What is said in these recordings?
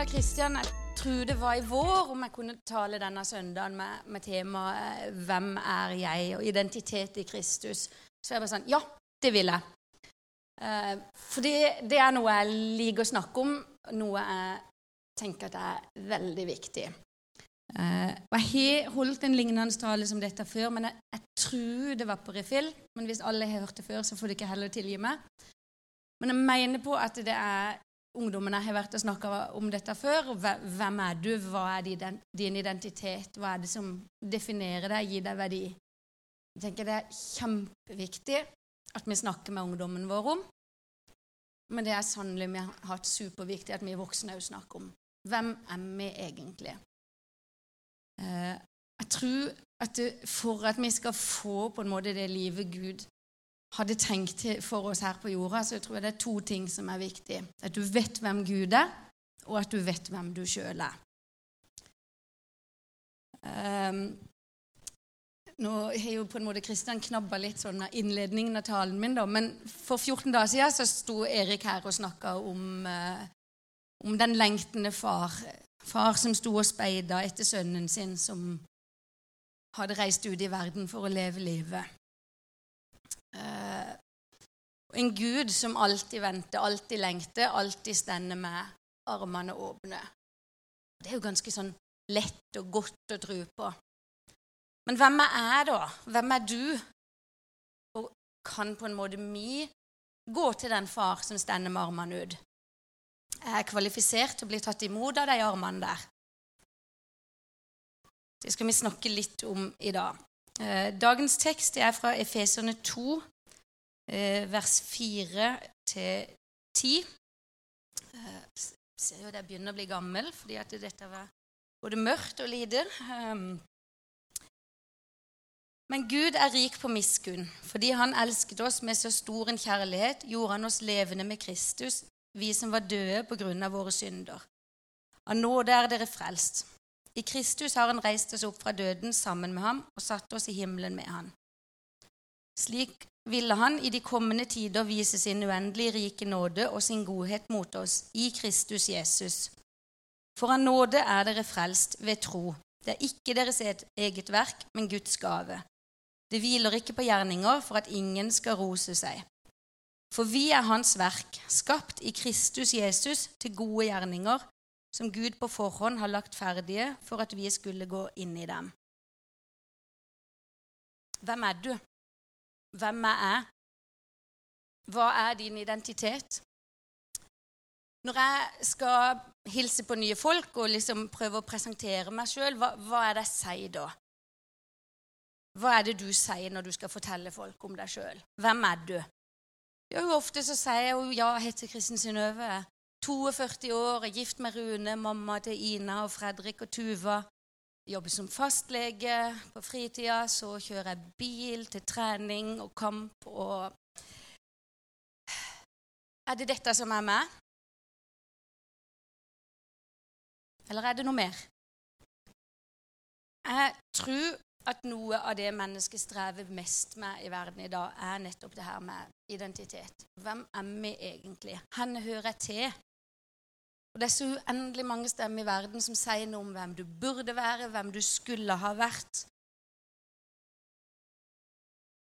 Camilla Kristian, jeg tror det var i vår om jeg kunne tale denne søndagen med, med temaet eh, 'Hvem er jeg?' og identitet i Kristus. Så jeg bare sånn Ja, det vil jeg. Eh, for det er noe jeg liker å snakke om, noe jeg tenker at er veldig viktig. Eh, og Jeg har holdt en lignende tale som dette før, men jeg, jeg tror det var på refill. Men hvis alle har hørt det før, så får de ikke heller tilgi meg. Men jeg mener på at det er ungdommene har vært og snakka om dette før. Hvem er du? Hva er din identitet? Hva er det som definerer deg, gir deg verdi? Jeg tenker Det er kjempeviktig at vi snakker med ungdommen vår om. Men det er sannelig vi har hatt superviktig at vi voksne òg snakker om. Hvem er vi egentlig? Eh, jeg tror at for at vi skal få på en måte det livet Gud hadde tenkt for oss her på jorda, så jeg tror jeg det er to ting som er viktig. At du vet hvem Gud er, og at du vet hvem du sjøl er. Um, nå har jo på en måte Kristian knabba litt sånn av innledningen av talen min, da, men for 14 dager siden så sto Erik her og snakka om, uh, om den lengtende far. Far som sto og speida etter sønnen sin, som hadde reist ut i verden for å leve livet. Uh, en Gud som alltid venter, alltid lengter, alltid stender med armene åpne. Det er jo ganske sånn lett og godt å tro på. Men hvem er jeg, da? Hvem er du? Og kan på en måte vi gå til den far som stender med armene ut? Jeg er kvalifisert til å bli tatt imot av de armene der. Det skal vi snakke litt om i dag. Eh, dagens tekst er fra Efeserne 2, eh, vers 4 til 10. Jeg ser jo at jeg begynner å bli gammel, fordi at dette var både mørkt og lite. Men Gud er rik på miskunn. Fordi Han elsket oss med så stor en kjærlighet, gjorde Han oss levende med Kristus, vi som var døde på grunn av våre synder. Av nåde er dere frelst. I Kristus har han reist oss opp fra døden sammen med ham og satt oss i himmelen med han. Slik ville han i de kommende tider vise sin uendelig rike nåde og sin godhet mot oss i Kristus Jesus. For av nåde er dere frelst ved tro. Det er ikke deres eget verk, men Guds gave. Det hviler ikke på gjerninger for at ingen skal rose seg. For vi er Hans verk, skapt i Kristus Jesus til gode gjerninger, som Gud på forhånd har lagt ferdige for at vi skulle gå inn i dem. Hvem er du? Hvem er jeg? Hva er din identitet? Når jeg skal hilse på nye folk og liksom prøve å presentere meg sjøl, hva, hva, er det jeg sier da? Hva er det du sier når du skal fortelle folk om deg sjøl? Hvem er du? Jo, ofte så sier jeg jo ja, jeg heter Kristin Synnøve. 42 år, er gift med Rune, mamma til Ina og Fredrik og Tuva. Jobber som fastlege på fritida. Så kjører jeg bil til trening og kamp og Er det dette som er meg? Eller er det noe mer? Jeg tror at noe av det mennesket strever mest med i verden i dag, er nettopp det her med identitet. Hvem er vi egentlig? Hvor hører jeg til? Og Det er så uendelig mange stemmer i verden som sier noe om hvem du burde være, hvem du skulle ha vært.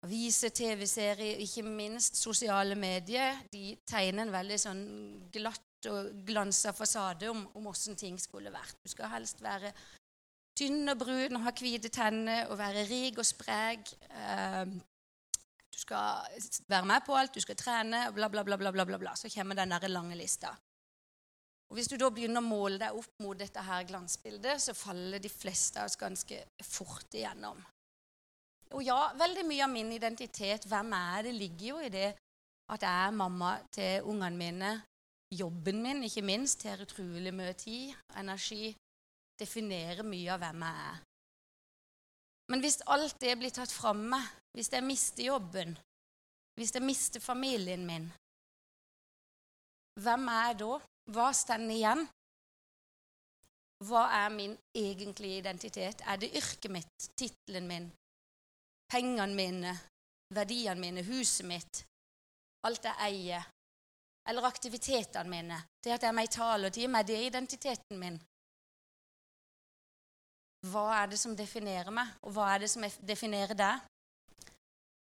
Aviser, TV-serier, ikke minst sosiale medier, de tegner en veldig sånn glatt og glansa fasade om, om åssen ting skulle vært. Du skal helst være tynn og brun og ha hvite tenner og være rik og sprek. Uh, du skal være med på alt, du skal trene, bla, bla, bla. bla, bla, bla. Så kommer den der lange lista. Og Hvis du da begynner å måle deg opp mot dette her glansbildet, så faller de fleste av oss ganske fort igjennom. Og ja, veldig mye av min identitet, hvem er det, ligger jo i det at jeg er mamma til ungene mine. Jobben min, ikke minst, tar utrolig mye tid, energi, definerer mye av hvem jeg er. Men hvis alt det blir tatt fra meg, hvis jeg mister jobben, hvis jeg mister familien min, hvem er jeg da? Hva står igjen? Hva er min egentlige identitet? Er det yrket mitt, tittelen min, pengene mine, verdiene mine, huset mitt, alt jeg eier? eller aktivitetene mine, det at jeg er meg i talertime, er det identiteten min? Hva er det som definerer meg, og hva er det som definerer deg?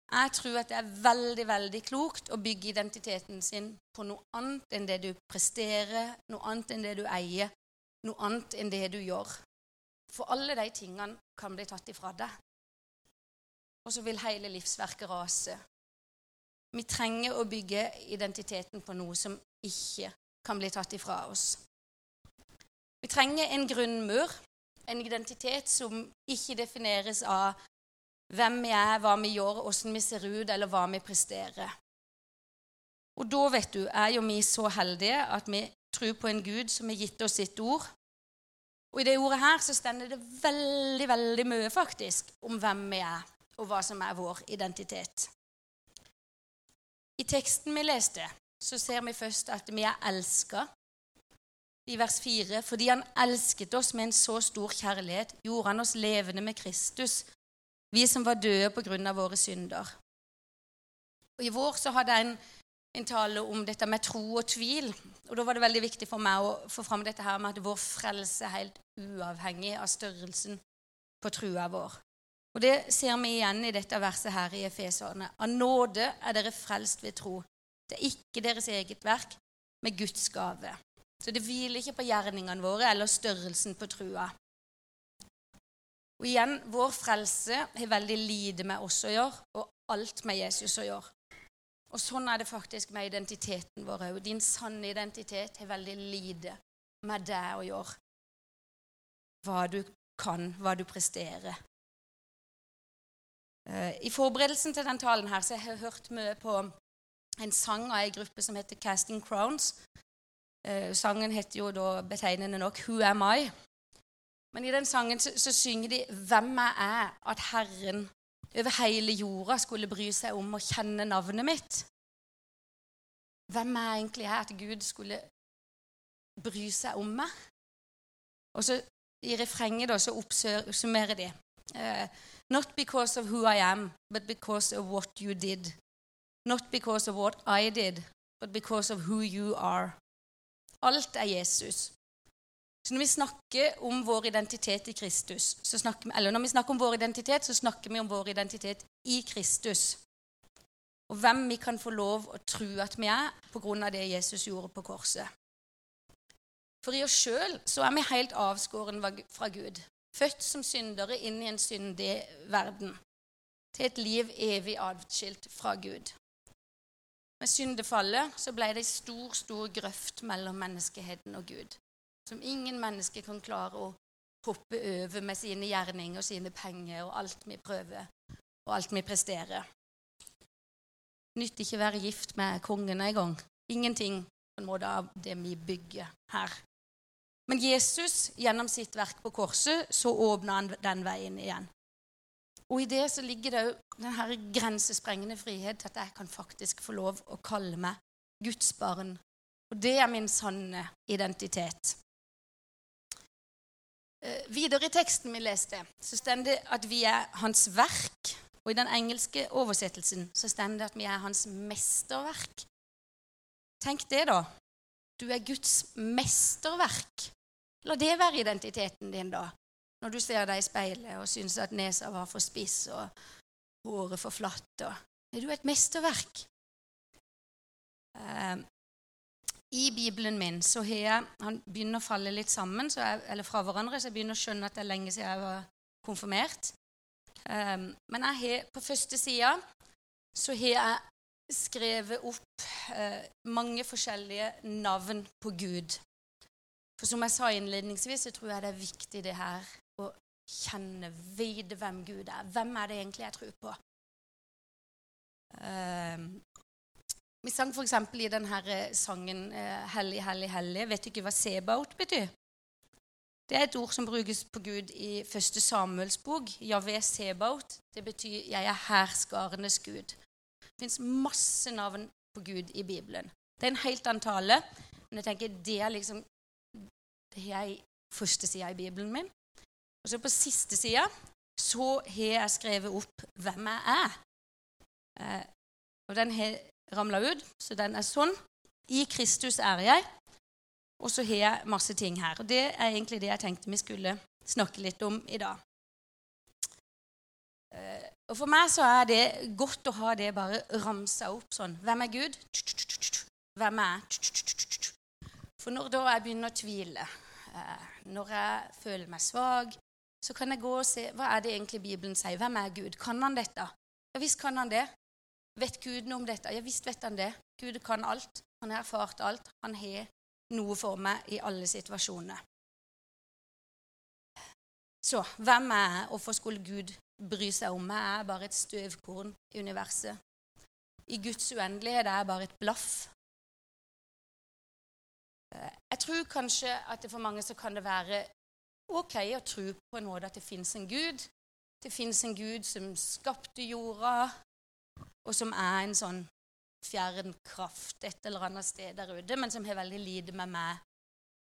Jeg tror at det er veldig veldig klokt å bygge identiteten sin på noe annet enn det du presterer, noe annet enn det du eier, noe annet enn det du gjør. For alle de tingene kan bli tatt ifra deg. Og så vil hele livsverket rase. Vi trenger å bygge identiteten på noe som ikke kan bli tatt ifra oss. Vi trenger en grunnmur, en identitet som ikke defineres av hvem vi er, hva vi gjør, åssen vi ser ut, eller hva vi presterer. Og da, vet du, er jo vi så heldige at vi tror på en Gud som har gitt oss sitt ord. Og i det ordet her så stender det veldig, veldig mye faktisk om hvem vi er, og hva som er vår identitet. I teksten vi leste, så ser vi først at vi er elska. I vers 4.: Fordi han elsket oss med en så stor kjærlighet, gjorde han oss levende med Kristus, vi som var døde på grunn av våre synder. Og I vår så hadde jeg en, en tale om dette med tro og tvil. Og Da var det veldig viktig for meg å få fram dette her med at vår frelse er helt uavhengig av størrelsen på trua vår. Og Det ser vi igjen i dette verset her i Efeserne. Av nåde er dere frelst ved tro. Det er ikke deres eget verk, med Guds gave. Så det hviler ikke på gjerningene våre eller størrelsen på trua. Og igjen, vår frelse har veldig lite med oss å gjøre, og alt med Jesus å gjøre. Og sånn er det faktisk med identiteten vår òg. Din sanne identitet har veldig lite med deg å gjøre. Hva du kan, hva du presterer. Eh, I forberedelsen til den talen her, så jeg har jeg hørt mye på en sang av ei gruppe som heter Casting Crowns. Eh, sangen heter jo da betegnende nok 'Who Am I?' Men i den sangen så, så synger de 'Hvem jeg er', at Herren over hele jorda skulle bry seg om å kjenne navnet mitt. Hvem er egentlig er, at Gud skulle bry seg om meg? Og så I refrenget da, så oppsummerer de. Uh, Not because of who I am, but because of what you did. Not because of what I did, but because of who you are. Alt er Jesus. Så når vi snakker om vår identitet i Kristus, snakker, eller når vi snakker om vår identitet, så snakker vi om vår identitet i Kristus. Og hvem vi kan få lov å tro at vi er av det Jesus gjorde på korset. For i oss sjøl er vi helt avskåren fra Gud født som syndere inn i en syndig verden, til et liv evig adskilt fra Gud. Med syndefallet så ble det ei stor, stor grøft mellom menneskeheten og Gud, som ingen mennesker kan klare å hoppe over med sine gjerninger og sine penger og alt vi prøver og alt vi presterer. Nytter ikke å være gift med kongen engang. Ingenting på en måte av det vi bygger her. Men Jesus, gjennom sitt verk på korset, så åpna han den veien igjen. Og i det så ligger det òg denne grensesprengende frihet til at jeg kan faktisk få lov å kalle meg Guds barn. Og det er min sanne identitet. Eh, videre i teksten vi leste, så står det at vi er hans verk. Og i den engelske oversettelsen så står det at vi er hans mesterverk. Tenk det, da. Du er Guds mesterverk. La det være identiteten din, da, når du ser deg i speilet og syns at nesa var for spiss og håret for flatt. Og, er du et mesterverk? I Bibelen min så har jeg Han begynner å falle litt sammen, jeg, eller fra hverandre, så jeg begynner å skjønne at det er lenge siden jeg var konfirmert. Um, men jeg har, på første sida så har jeg skrevet opp uh, mange forskjellige navn på Gud. For som jeg sa innledningsvis, så tror jeg det er viktig det her å kjenne, vite hvem Gud er. Hvem er det egentlig jeg tror på? Uh, vi sang f.eks. i denne eh, sangen uh, 'Hellig, hellig, hellig'. Vet du ikke hva sebaot betyr? Det er et ord som brukes på Gud i første Samuels bok. Javé sebaot. Det betyr 'jeg er herskarenes Gud'. Det fins masse navn på Gud i Bibelen. Det er en helt annen tale, men jeg tenker det er liksom det har jeg første sida i Bibelen min. Og så på siste sida så har jeg skrevet opp hvem jeg er. Eh, og den har ramla ut, så den er sånn. I Kristus er jeg. Og så har jeg masse ting her. Og det er egentlig det jeg tenkte vi skulle snakke litt om i dag. Eh, og For meg så er det godt å ha det bare ramsa opp sånn. Hvem er Gud? Hvem er jeg? For når da jeg begynner å tvile, eh, når jeg føler meg svak, så kan jeg gå og se hva er det egentlig Bibelen sier. Hvem er Gud? Kan han dette? Ja visst kan han det. Vet Gud noe om dette? Ja visst vet han det. Gud kan alt. Han har erfart alt. Han har noe for meg i alle situasjoner. Så hvem er jeg, og hvorfor skulle Gud bry seg om meg? Jeg er bare et støvkorn i universet. I Guds uendelighet er jeg bare et blaff. Jeg tror kanskje at det for mange så kan det være ok å tro på en måte at det fins en Gud. Det fins en Gud som skapte jorda, og som er en sånn fjern kraft et eller annet sted der ute, men som har veldig lite med meg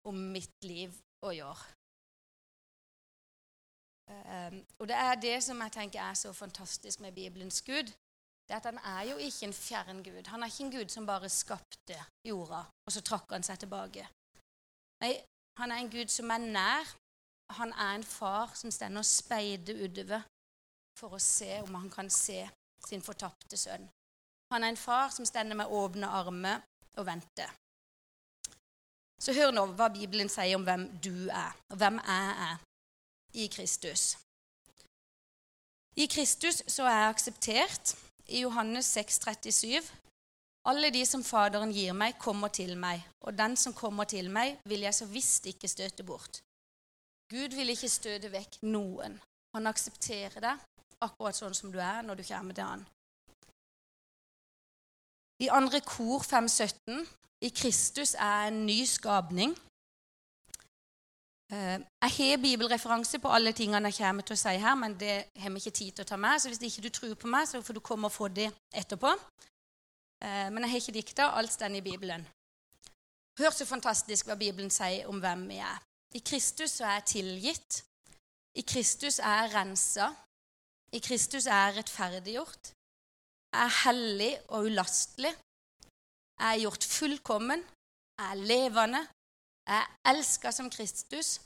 og mitt liv å gjøre. Um, og det er det som jeg tenker er så fantastisk med Bibelens Gud. det er at Han er jo ikke en fjern Gud. Han er ikke en Gud som bare skapte jorda, og så trakk han seg tilbake. Nei, han er en Gud som er nær. Han er en far som står og speider utover for å se om han kan se sin fortapte sønn. Han er en far som stender med åpne armer og venter. Så hør nå hva Bibelen sier om hvem du er, og hvem jeg er i Kristus. I Kristus så er jeg akseptert. I Johannes 6, 37, alle de som Faderen gir meg, kommer til meg, og den som kommer til meg, vil jeg så visst ikke støte bort. Gud vil ikke støte vekk noen. Han aksepterer deg akkurat sånn som du er, når du kommer til han. I andre kor 5.17 i Kristus er en ny skapning. Eh, jeg har bibelreferanse på alle tingene jeg kommer til å si her, men det har vi ikke tid til å ta med. Så hvis ikke du tror på meg, så får du komme og få det etterpå. Eh, men jeg har ikke dikta. Alt står i Bibelen. Hør så fantastisk hva Bibelen sier om hvem vi er. I Kristus så er jeg tilgitt. I Kristus er jeg rensa. I Kristus er jeg rettferdiggjort jeg er hellig og ulastelig. Jeg er gjort fullkommen. Jeg er levende. Jeg er elska som Kristus.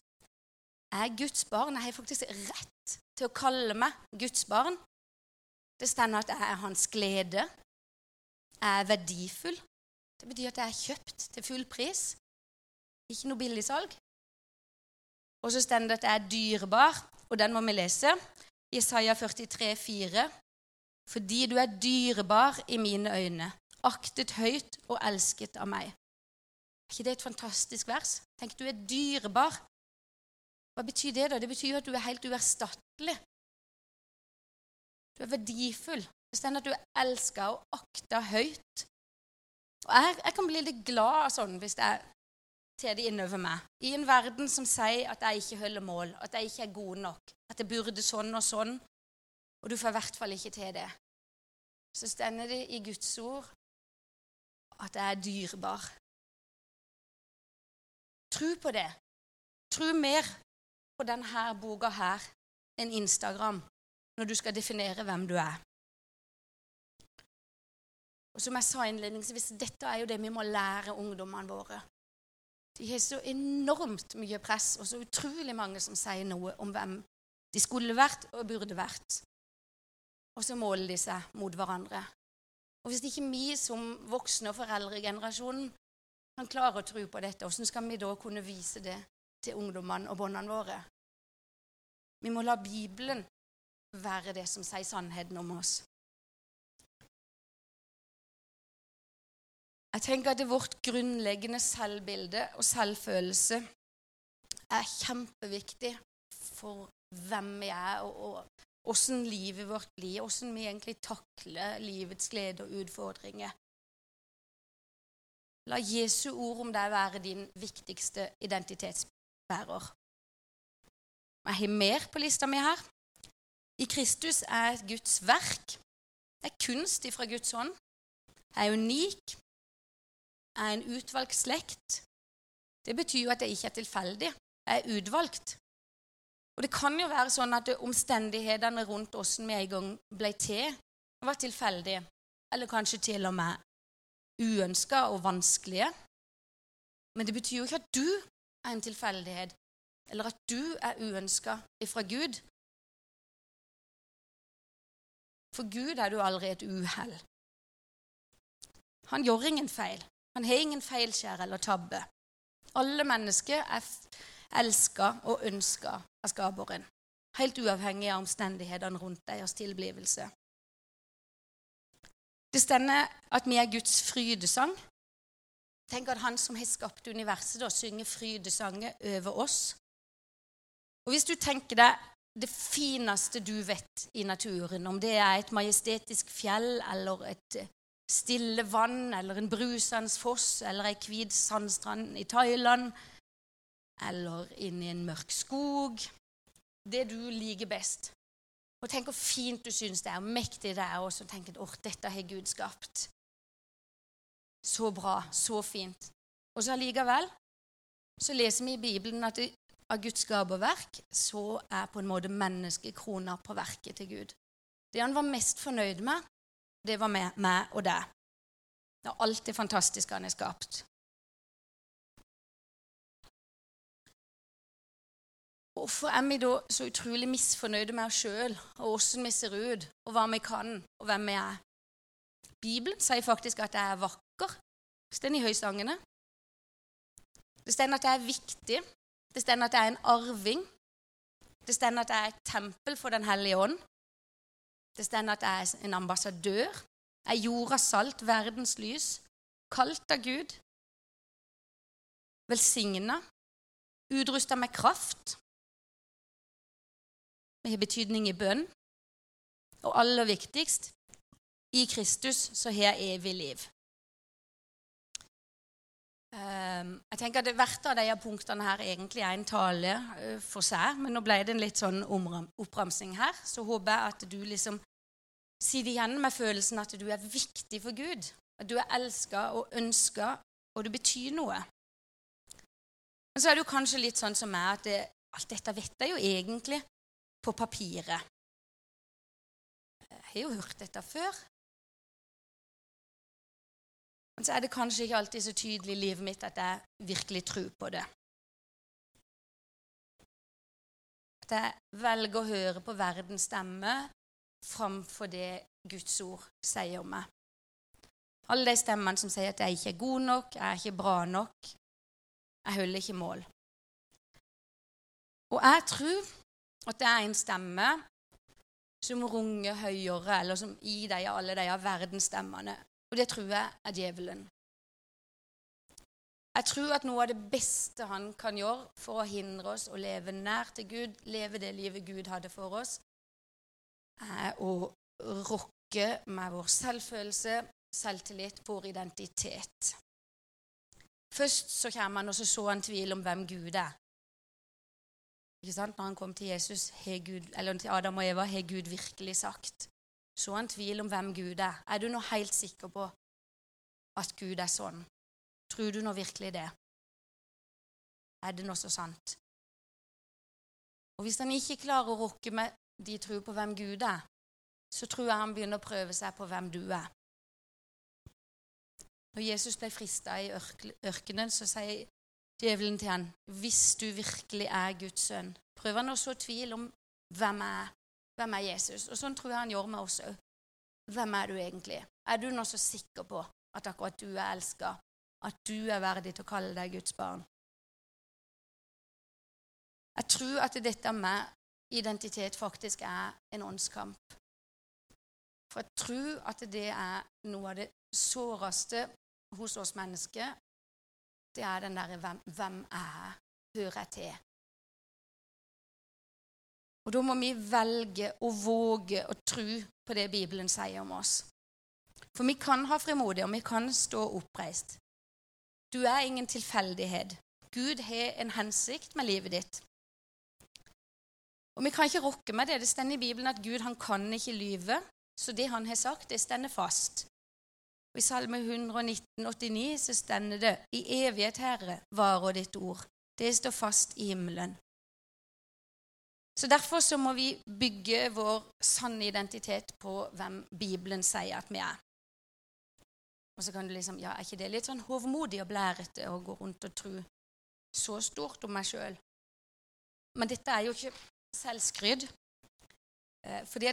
Jeg er Guds barn. Jeg har faktisk rett til å kalle meg Guds barn. Det stender at jeg er hans glede. Jeg er verdifull. Det betyr at jeg er kjøpt til full pris. Ikke noe billigsalg. Og så står det at jeg er dyrebar, og den må vi lese. Isaiah 43, 4 fordi du er dyrebar i mine øyne, aktet høyt og elsket av meg. Er ikke det et fantastisk vers? Tenk, du er dyrebar. Hva betyr det, da? Det betyr jo at du er helt uerstattelig. Du er verdifull. Det står at du er elska og akta høyt. Og jeg, jeg, kan bli litt glad sånn hvis jeg tar det innover meg. I en verden som sier at jeg ikke holder mål, at jeg ikke er god nok, at jeg burde sånn og sånn, og du får i hvert fall ikke til det, så stender det i Guds ord at jeg er dyrebar. Tro på det. Tro mer på denne boka her enn Instagram når du skal definere hvem du er. Og som jeg sa innledningsvis, Dette er jo det vi må lære ungdommene våre. De har så enormt mye press, og så utrolig mange som sier noe om hvem de skulle vært og burde vært og så måler de seg mot hverandre. Og Hvis ikke vi som voksne og foreldregenerasjonen kan klare å tro på dette, hvordan skal vi da kunne vise det til ungdommene og båndene våre? Vi må la Bibelen være det som sier sannheten om oss. Jeg tenker at vårt grunnleggende selvbilde og selvfølelse er kjempeviktig for hvem vi er, og åssen livet vårt blir, åssen vi egentlig takler livets glede og utfordringer. La Jesu ord om deg være din viktigste identitetsbærer. Jeg har mer på lista mi her. I Kristus er Guds verk. Det er kunst ifra Guds hånd. Jeg er unik. Er en utvalgt slekt. Det betyr jo at jeg ikke er tilfeldig. Jeg er utvalgt. Og det kan jo være sånn at omstendighetene rundt åssen vi en gang ble til, var tilfeldige, eller kanskje til og med uønska og vanskelige. Men det betyr jo ikke at du er en tilfeldighet, eller at du er uønska ifra Gud. For Gud er du aldri et uhell. Han gjør ingen feil. Han har ingen feilskjær eller tabbe. Alle mennesker er elska og ønska av skaperen, helt uavhengig av omstendighetene rundt deres tilblivelse. Det stender at vi er Guds frydesang. Tenk at Han som har skapt universet, da synger frydesanger over oss. Og Hvis du tenker deg det fineste du vet i naturen, om det er et majestetisk fjell eller et stille vann eller en brusende foss eller ei hvit sandstrand i Thailand eller inni en mørk skog Det du liker best. Og tenk hvor fint du syns det er, og mektig det er, og så tenker du åh, dette har Gud skapt. Så bra, så fint. Og så allikevel så leser vi i Bibelen at det, av Guds gaveverk så er på en måte mennesket krona på verket til Gud. Det han var mest fornøyd med, det var med meg og deg. Er alt det fantastiske han har skapt. Hvorfor er vi da så utrolig misfornøyde med oss sjøl og åssen vi ser ut, og hva vi kan, og hvem vi er? Bibelen sier faktisk at jeg er vakker. Det står i høysangene. Det står at jeg er viktig. Det står at jeg er en arving. Det står at jeg er et tempel for Den hellige ånd. Det står at jeg er en ambassadør. Jeg er jordas salt, verdens lys. Kalt av Gud. Velsigna. Utrusta med kraft. Det har betydning i bønn. Og aller viktigst i Kristus så har jeg evig liv. Ehm, jeg tenker at Hvert av disse punktene her egentlig er en tale eh, for seg, men nå ble det en litt sånn oppramsing her. Så håper jeg at du liksom sitter igjen med følelsen at du er viktig for Gud. At du er elska og ønska, og du betyr noe. Men så er det jo kanskje litt sånn som meg at det, alt dette vet jeg jo egentlig på papiret. Jeg har jo hørt dette før. Men så er det kanskje ikke alltid så tydelig i livet mitt at jeg virkelig tror på det. At jeg velger å høre på verdens stemme framfor det Guds ord sier om meg. Alle de stemmene som sier at jeg ikke er god nok, jeg er ikke bra nok, jeg holder ikke mål. Og jeg tror at det er en stemme som runger høyere, eller som i de, alle de verdensstemmene og det tror jeg er djevelen. Jeg tror at noe av det beste han kan gjøre for å hindre oss å leve nær til Gud, leve det livet Gud hadde for oss, er å rokke med vår selvfølelse, selvtillit, vår identitet. Først så kommer han, og så så han tvil om hvem Gud er. Ikke sant? Når han kom til Jesus, Gud, eller til Adam og Eva, har Gud virkelig sagt så han tvil om hvem Gud er. Er du nå helt sikker på at Gud er sånn? Tror du nå virkelig det? Er det nå så sant? Og Hvis han ikke klarer å rokke med de tror på hvem Gud er, så tror jeg han begynner å prøve seg på hvem du er. Når Jesus ble frista i ørkenen, så sier djevelen til han, hvis du virkelig er Guds sønn, prøver han å så tvil om hvem er. Hvem er Jesus? Og sånn tror jeg han gjør med oss òg. Hvem er du egentlig? Er du nå så sikker på at akkurat du er elska, at du er verdig til å kalle deg Guds barn? Jeg tror at dette med identitet faktisk er en åndskamp. For jeg tror at det er noe av det såreste hos oss mennesker. Det er den derre hvem, hvem er jeg? Hører jeg til? Og da må vi velge å våge å tro på det Bibelen sier om oss. For vi kan ha frimodighet, og vi kan stå oppreist. Du er ingen tilfeldighet. Gud har en hensikt med livet ditt. Og Vi kan ikke rokke med det. Det står i Bibelen at Gud han kan ikke lyve. Så det han har sagt, det stender fast. Og I Salme 119, 89 så stender det I evighet, Herre, varer ditt ord. Det står fast i himmelen. Så Derfor så må vi bygge vår sanne identitet på hvem Bibelen sier at vi er. Og så kan du liksom Ja, er ikke det litt sånn hovmodig og blærete å gå rundt og tro så stort om meg sjøl? Men dette er jo ikke selvskryt. Eh, fordi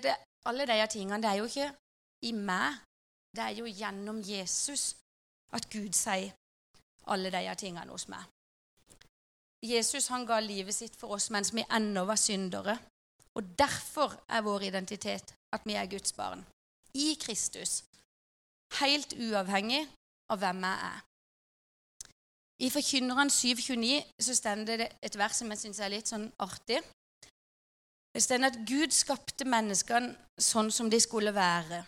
alle disse tingene, det er jo ikke i meg. Det er jo gjennom Jesus at Gud sier alle disse tingene hos meg. Jesus han ga livet sitt for oss mens vi ennå var syndere. Og derfor er vår identitet at vi er Guds barn. I Kristus. Helt uavhengig av hvem jeg er. I Forkynneren 7,29 så står det et vers som jeg syns er litt sånn artig. Det står at Gud skapte menneskene sånn som de skulle være,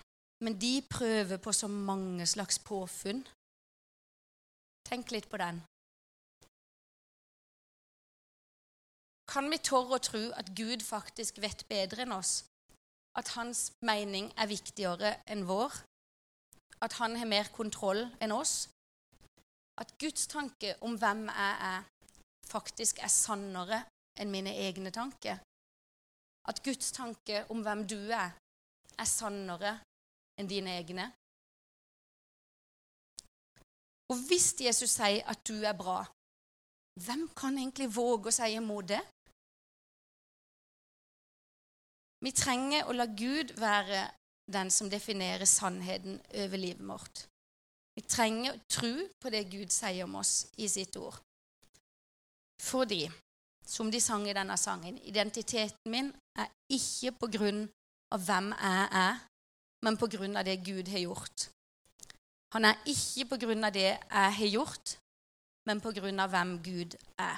men de prøver på så mange slags påfunn. Tenk litt på den. Kan vi tørre å tro at Gud faktisk vet bedre enn oss? At hans mening er viktigere enn vår? At han har mer kontroll enn oss? At Guds tanke om hvem jeg er, faktisk er sannere enn mine egne tanker? At Guds tanke om hvem du er, er sannere enn dine egne? Og hvis Jesus sier at du er bra, hvem kan egentlig våge å si imot det? Vi trenger å la Gud være den som definerer sannheten over livet vårt. Vi trenger å tro på det Gud sier om oss i sitt ord. Fordi, som de sang i denne sangen, identiteten min er ikke på grunn av hvem jeg er, men på grunn av det Gud har gjort. Han er ikke på grunn av det jeg har gjort, men på grunn av hvem Gud er.